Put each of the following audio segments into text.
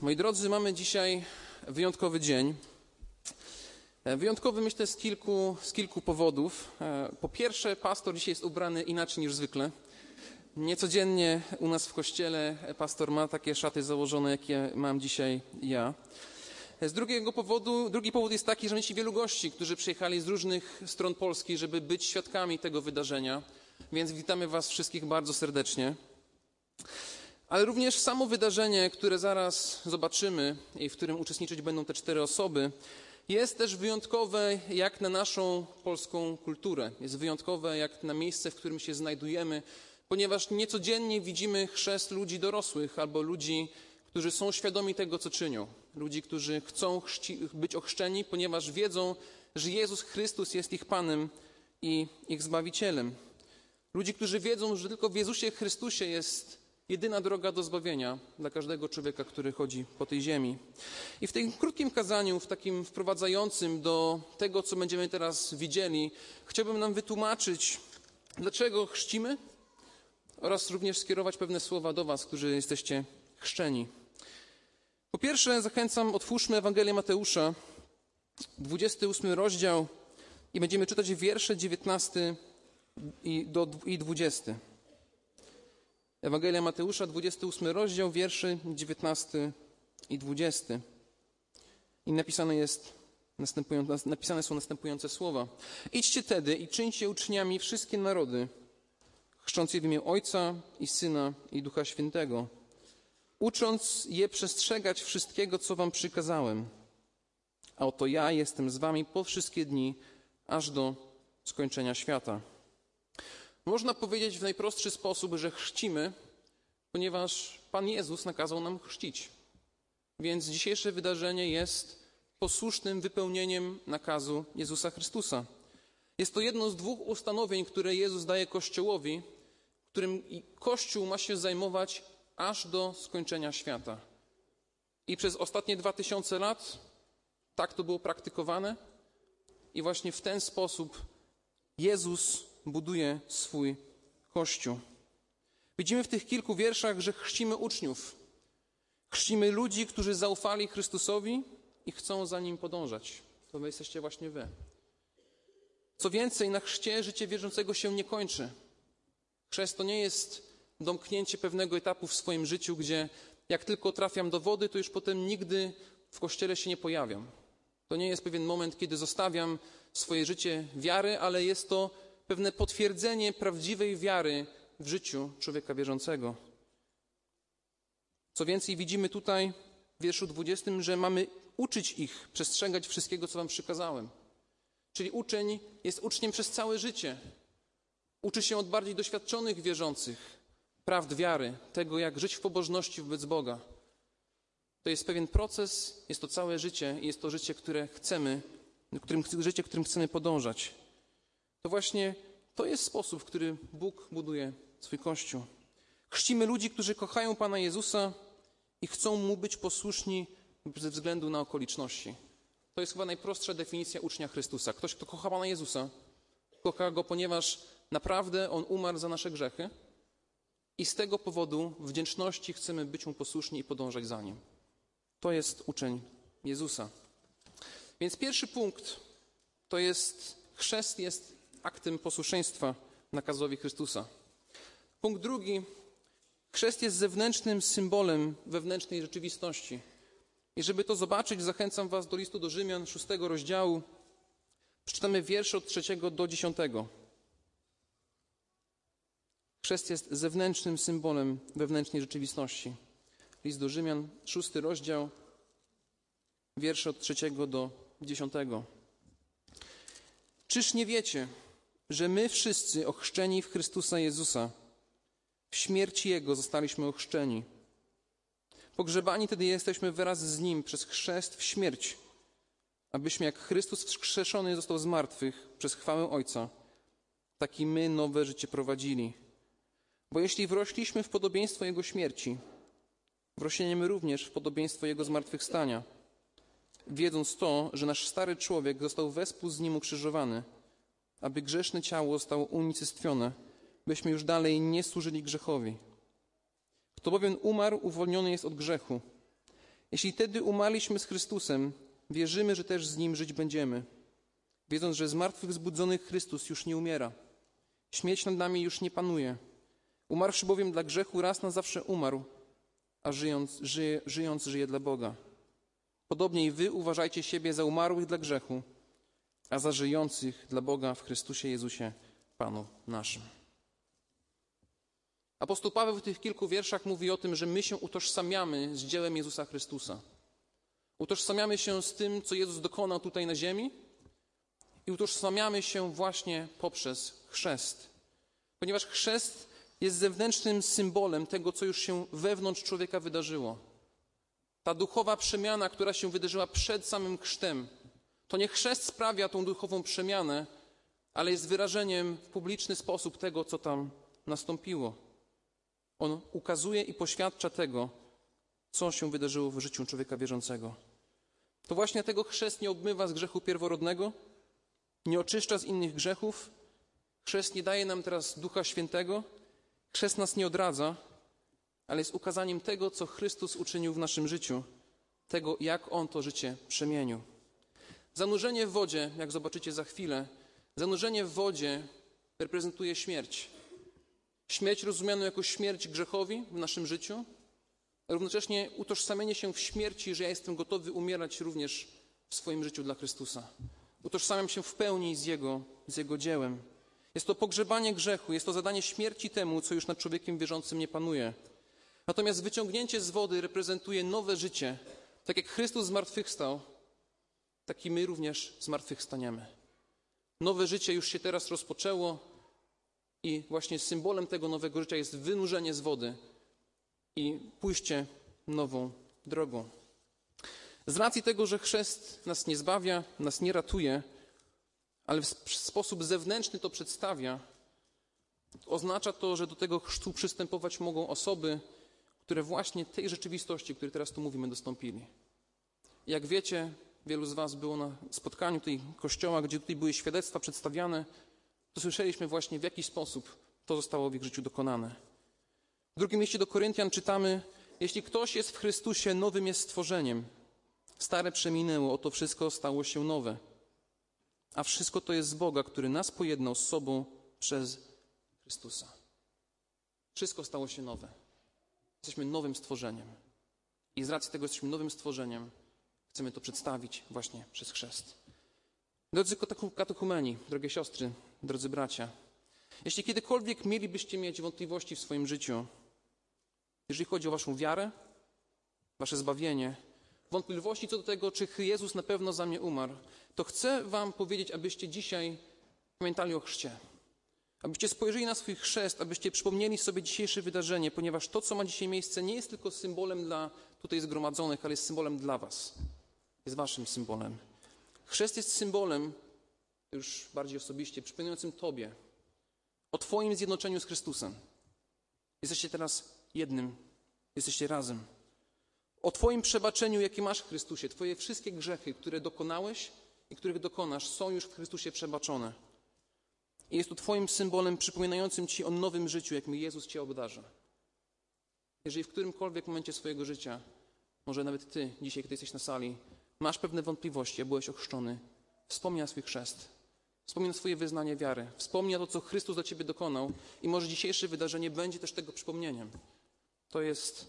Moi drodzy, mamy dzisiaj wyjątkowy dzień. E, wyjątkowy myślę z kilku, z kilku powodów. E, po pierwsze, pastor dzisiaj jest ubrany inaczej niż zwykle. Niecodziennie u nas w kościele pastor ma takie szaty założone, jakie mam dzisiaj ja. E, z drugiego powodu, drugi powód jest taki, że mamy wielu gości, którzy przyjechali z różnych stron Polski, żeby być świadkami tego wydarzenia. Więc witamy Was wszystkich bardzo serdecznie. Ale również samo wydarzenie, które zaraz zobaczymy i w którym uczestniczyć będą te cztery osoby, jest też wyjątkowe jak na naszą polską kulturę. Jest wyjątkowe jak na miejsce, w którym się znajdujemy, ponieważ niecodziennie widzimy chrzest ludzi dorosłych albo ludzi, którzy są świadomi tego, co czynią. Ludzi, którzy chcą być ochrzczeni, ponieważ wiedzą, że Jezus Chrystus jest ich Panem i ich Zbawicielem. Ludzi, którzy wiedzą, że tylko w Jezusie Chrystusie jest jedyna droga do zbawienia dla każdego człowieka, który chodzi po tej ziemi. I w tym krótkim kazaniu, w takim wprowadzającym do tego, co będziemy teraz widzieli, chciałbym nam wytłumaczyć, dlaczego chrzcimy oraz również skierować pewne słowa do Was, którzy jesteście chrzczeni. Po pierwsze, zachęcam, otwórzmy Ewangelię Mateusza, 28 rozdział i będziemy czytać wiersze 19 i, do, i 20. Ewangelia Mateusza, 28 rozdział, wierszy 19 i 20. I napisane, jest napisane są następujące słowa. Idźcie tedy i czyńcie uczniami wszystkie narody, chrzcząc je w imię Ojca i Syna i Ducha Świętego, ucząc je przestrzegać wszystkiego, co wam przykazałem. A oto ja jestem z wami po wszystkie dni, aż do skończenia świata. Można powiedzieć w najprostszy sposób, że chrzcimy, ponieważ Pan Jezus nakazał nam chrzcić. Więc dzisiejsze wydarzenie jest posłusznym wypełnieniem nakazu Jezusa Chrystusa. Jest to jedno z dwóch ustanowień, które Jezus daje Kościołowi, którym Kościół ma się zajmować aż do skończenia świata. I przez ostatnie dwa tysiące lat tak to było praktykowane, i właśnie w ten sposób Jezus buduje swój Kościół. Widzimy w tych kilku wierszach, że chrzcimy uczniów. Chrzcimy ludzi, którzy zaufali Chrystusowi i chcą za Nim podążać. To wy jesteście właśnie wy. Co więcej, na chrzcie życie wierzącego się nie kończy. Chrzest to nie jest domknięcie pewnego etapu w swoim życiu, gdzie jak tylko trafiam do wody, to już potem nigdy w kościele się nie pojawiam. To nie jest pewien moment, kiedy zostawiam swoje życie wiary, ale jest to pewne potwierdzenie prawdziwej wiary w życiu człowieka wierzącego. Co więcej, widzimy tutaj w wierszu 20, że mamy uczyć ich przestrzegać wszystkiego, co Wam przykazałem. Czyli uczeń jest uczniem przez całe życie. Uczy się od bardziej doświadczonych wierzących prawd wiary, tego, jak żyć w pobożności wobec Boga. To jest pewien proces, jest to całe życie i jest to życie, które chcemy, którym, życie, którym chcemy podążać. To właśnie to jest sposób, w który Bóg buduje swój Kościół. Chrzcimy ludzi, którzy kochają Pana Jezusa i chcą Mu być posłuszni ze względu na okoliczności. To jest chyba najprostsza definicja ucznia Chrystusa. Ktoś, kto kocha Pana Jezusa, kocha Go, ponieważ naprawdę On umarł za nasze grzechy i z tego powodu wdzięczności chcemy być Mu posłuszni i podążać za Nim. To jest uczeń Jezusa. Więc pierwszy punkt to jest chrzest jest aktem posłuszeństwa nakazowi Chrystusa. Punkt drugi. Chrzest jest zewnętrznym symbolem wewnętrznej rzeczywistości. I żeby to zobaczyć, zachęcam Was do listu do Rzymian, szóstego rozdziału. Przeczytamy wiersze od trzeciego do dziesiątego. Chrzest jest zewnętrznym symbolem wewnętrznej rzeczywistości. List do Rzymian, szósty rozdział, wiersze od trzeciego do dziesiątego. Czyż nie wiecie, że my wszyscy ochrzczeni w Chrystusa Jezusa, w śmierci Jego zostaliśmy ochrzczeni? Pogrzebani tedy jesteśmy wraz z Nim przez chrzest w śmierć, abyśmy jak Chrystus wskrzeszony został z martwych przez chwałę Ojca, tak i my nowe życie prowadzili. Bo jeśli wrośliśmy w podobieństwo Jego śmierci, wrośniemy również w podobieństwo Jego zmartwychwstania – wiedząc to, że nasz stary człowiek został wespół z nim ukrzyżowany, aby grzeszne ciało zostało unicestwione, byśmy już dalej nie służyli grzechowi. Kto bowiem umarł, uwolniony jest od grzechu. Jeśli wtedy umarliśmy z Chrystusem, wierzymy, że też z Nim żyć będziemy, wiedząc, że z martwych zbudzony Chrystus już nie umiera. Śmierć nad nami już nie panuje. Umarłszy bowiem dla grzechu raz na zawsze umarł, a żyjąc żyje, żyjąc żyje dla Boga. Podobnie i wy uważajcie siebie za umarłych dla grzechu, a za żyjących dla Boga w Chrystusie Jezusie, Panu naszym. Apostoł Paweł w tych kilku wierszach mówi o tym, że my się utożsamiamy z dziełem Jezusa Chrystusa. Utożsamiamy się z tym, co Jezus dokonał tutaj na ziemi i utożsamiamy się właśnie poprzez chrzest. Ponieważ chrzest jest zewnętrznym symbolem tego, co już się wewnątrz człowieka wydarzyło. Ta duchowa przemiana, która się wydarzyła przed samym chrztem, to nie chrzest sprawia tą duchową przemianę, ale jest wyrażeniem w publiczny sposób tego, co tam nastąpiło. On ukazuje i poświadcza tego, co się wydarzyło w życiu człowieka wierzącego. To właśnie tego chrzest nie obmywa z grzechu pierworodnego, nie oczyszcza z innych grzechów. Chrzest nie daje nam teraz Ducha Świętego, chrzest nas nie odradza, ale jest ukazaniem tego, co Chrystus uczynił w naszym życiu, tego, jak On to życie przemienił. Zanurzenie w wodzie, jak zobaczycie za chwilę, zanurzenie w wodzie reprezentuje śmierć. Śmierć rozumianą jako śmierć grzechowi w naszym życiu, a równocześnie utożsamienie się w śmierci, że ja jestem gotowy umierać również w swoim życiu dla Chrystusa. Utożsamiam się w pełni z Jego, z Jego dziełem. Jest to pogrzebanie grzechu, jest to zadanie śmierci temu, co już nad człowiekiem wierzącym nie panuje. Natomiast wyciągnięcie z wody reprezentuje nowe życie. Tak jak Chrystus zmartwychwstał, tak i my również zmartwychwstaniemy. Nowe życie już się teraz rozpoczęło i właśnie symbolem tego nowego życia jest wynurzenie z wody i pójście nową drogą. Z racji tego, że chrzest nas nie zbawia, nas nie ratuje, ale w sposób zewnętrzny to przedstawia, oznacza to, że do tego chrztu przystępować mogą osoby, które właśnie tej rzeczywistości, o której teraz tu mówimy, dostąpili. Jak wiecie, wielu z Was było na spotkaniu tej kościoła, gdzie tutaj były świadectwa przedstawiane, to słyszeliśmy właśnie w jaki sposób to zostało w ich życiu dokonane. W drugim liście do Koryntian czytamy: Jeśli ktoś jest w Chrystusie, nowym jest stworzeniem. Stare przeminęło, oto wszystko stało się nowe. A wszystko to jest z Boga, który nas pojednał z sobą przez Chrystusa. Wszystko stało się nowe. Jesteśmy nowym stworzeniem. I z racji tego jesteśmy nowym stworzeniem, chcemy to przedstawić właśnie przez chrzest. Drodzy katechumeni, drogie siostry, drodzy bracia, jeśli kiedykolwiek mielibyście mieć wątpliwości w swoim życiu, jeżeli chodzi o waszą wiarę, wasze zbawienie, wątpliwości co do tego, czy Jezus na pewno za mnie umarł, to chcę wam powiedzieć, abyście dzisiaj pamiętali o chrzcie. Abyście spojrzeli na swój chrzest, abyście przypomnieli sobie dzisiejsze wydarzenie, ponieważ to, co ma dzisiaj miejsce, nie jest tylko symbolem dla tutaj zgromadzonych, ale jest symbolem dla was. Jest waszym symbolem. Chrzest jest symbolem, już bardziej osobiście, przypominającym Tobie o Twoim zjednoczeniu z Chrystusem. Jesteście teraz jednym, jesteście razem. O Twoim przebaczeniu, jakie masz w Chrystusie. Twoje wszystkie grzechy, które dokonałeś i których dokonasz, są już w Chrystusie przebaczone. I jest to Twoim symbolem przypominającym Ci o nowym życiu, jakim Jezus Cię obdarza. Jeżeli w którymkolwiek momencie swojego życia, może nawet Ty, dzisiaj, kiedy jesteś na sali, masz pewne wątpliwości, a byłeś ochrzczony, wspomnij swój chrzest. Wspomnij swoje wyznanie wiary. Wspomnij to, co Chrystus dla Ciebie dokonał i może dzisiejsze wydarzenie będzie też tego przypomnieniem. To jest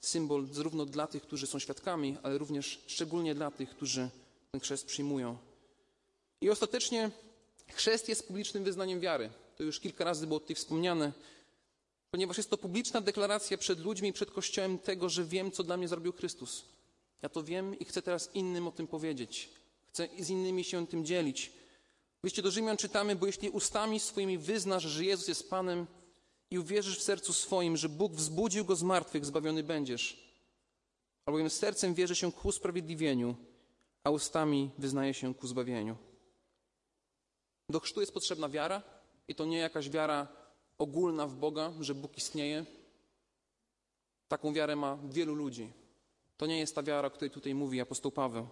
symbol zarówno dla tych, którzy są świadkami, ale również szczególnie dla tych, którzy ten chrzest przyjmują. I ostatecznie chrzest jest publicznym wyznaniem wiary. To już kilka razy było tutaj wspomniane, ponieważ jest to publiczna deklaracja przed ludźmi przed Kościołem tego, że wiem, co dla mnie zrobił Chrystus. Ja to wiem i chcę teraz innym o tym powiedzieć. Chcę z innymi się tym dzielić. W do Rzymian czytamy, bo jeśli ustami swoimi wyznasz, że Jezus jest Panem i uwierzysz w sercu swoim, że Bóg wzbudził Go z martwych, zbawiony będziesz. Albowiem sercem wierzy się ku usprawiedliwieniu, a ustami wyznaje się ku zbawieniu. Do chrztu jest potrzebna wiara i to nie jakaś wiara ogólna w Boga, że Bóg istnieje. Taką wiarę ma wielu ludzi. To nie jest ta wiara, o której tutaj mówi apostoł Paweł.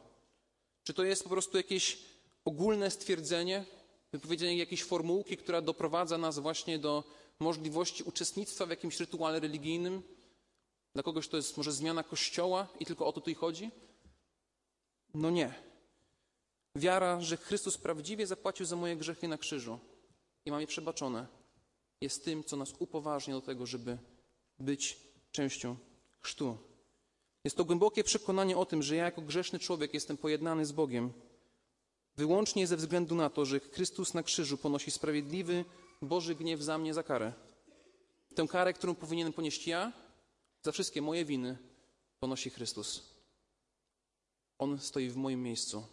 Czy to jest po prostu jakieś ogólne stwierdzenie, wypowiedzenie jakiejś formułki, która doprowadza nas właśnie do możliwości uczestnictwa w jakimś rytuale religijnym? Dla kogoś to jest może zmiana kościoła i tylko o to tu chodzi? No nie. Wiara, że Chrystus prawdziwie zapłacił za moje grzechy na krzyżu i mam je przebaczone, jest tym, co nas upoważnia do tego, żeby być częścią chrztu. Jest to głębokie przekonanie o tym, że ja jako grzeszny człowiek jestem pojednany z Bogiem wyłącznie ze względu na to, że Chrystus na krzyżu ponosi sprawiedliwy Boży gniew za mnie za karę. Tę karę, którą powinienem ponieść ja, za wszystkie moje winy, ponosi Chrystus. On stoi w moim miejscu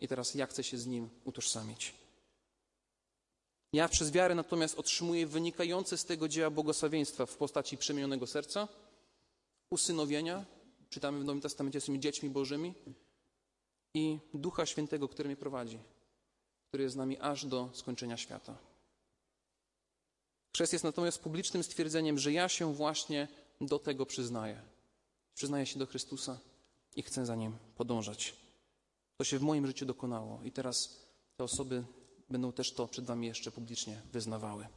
i teraz ja chcę się z Nim utożsamić. Ja przez wiarę natomiast otrzymuję wynikające z tego dzieła błogosławieństwa w postaci przemienionego serca, usynowienia, czytamy w Nowym Testamencie, jesteśmy dziećmi Bożymi, i Ducha Świętego, który mnie prowadzi, który jest z nami aż do skończenia świata. Chrzest jest natomiast publicznym stwierdzeniem, że ja się właśnie do tego przyznaję. Przyznaję się do Chrystusa i chcę za Nim podążać. To się w moim życiu dokonało i teraz te osoby będą też to przed Wami jeszcze publicznie wyznawały.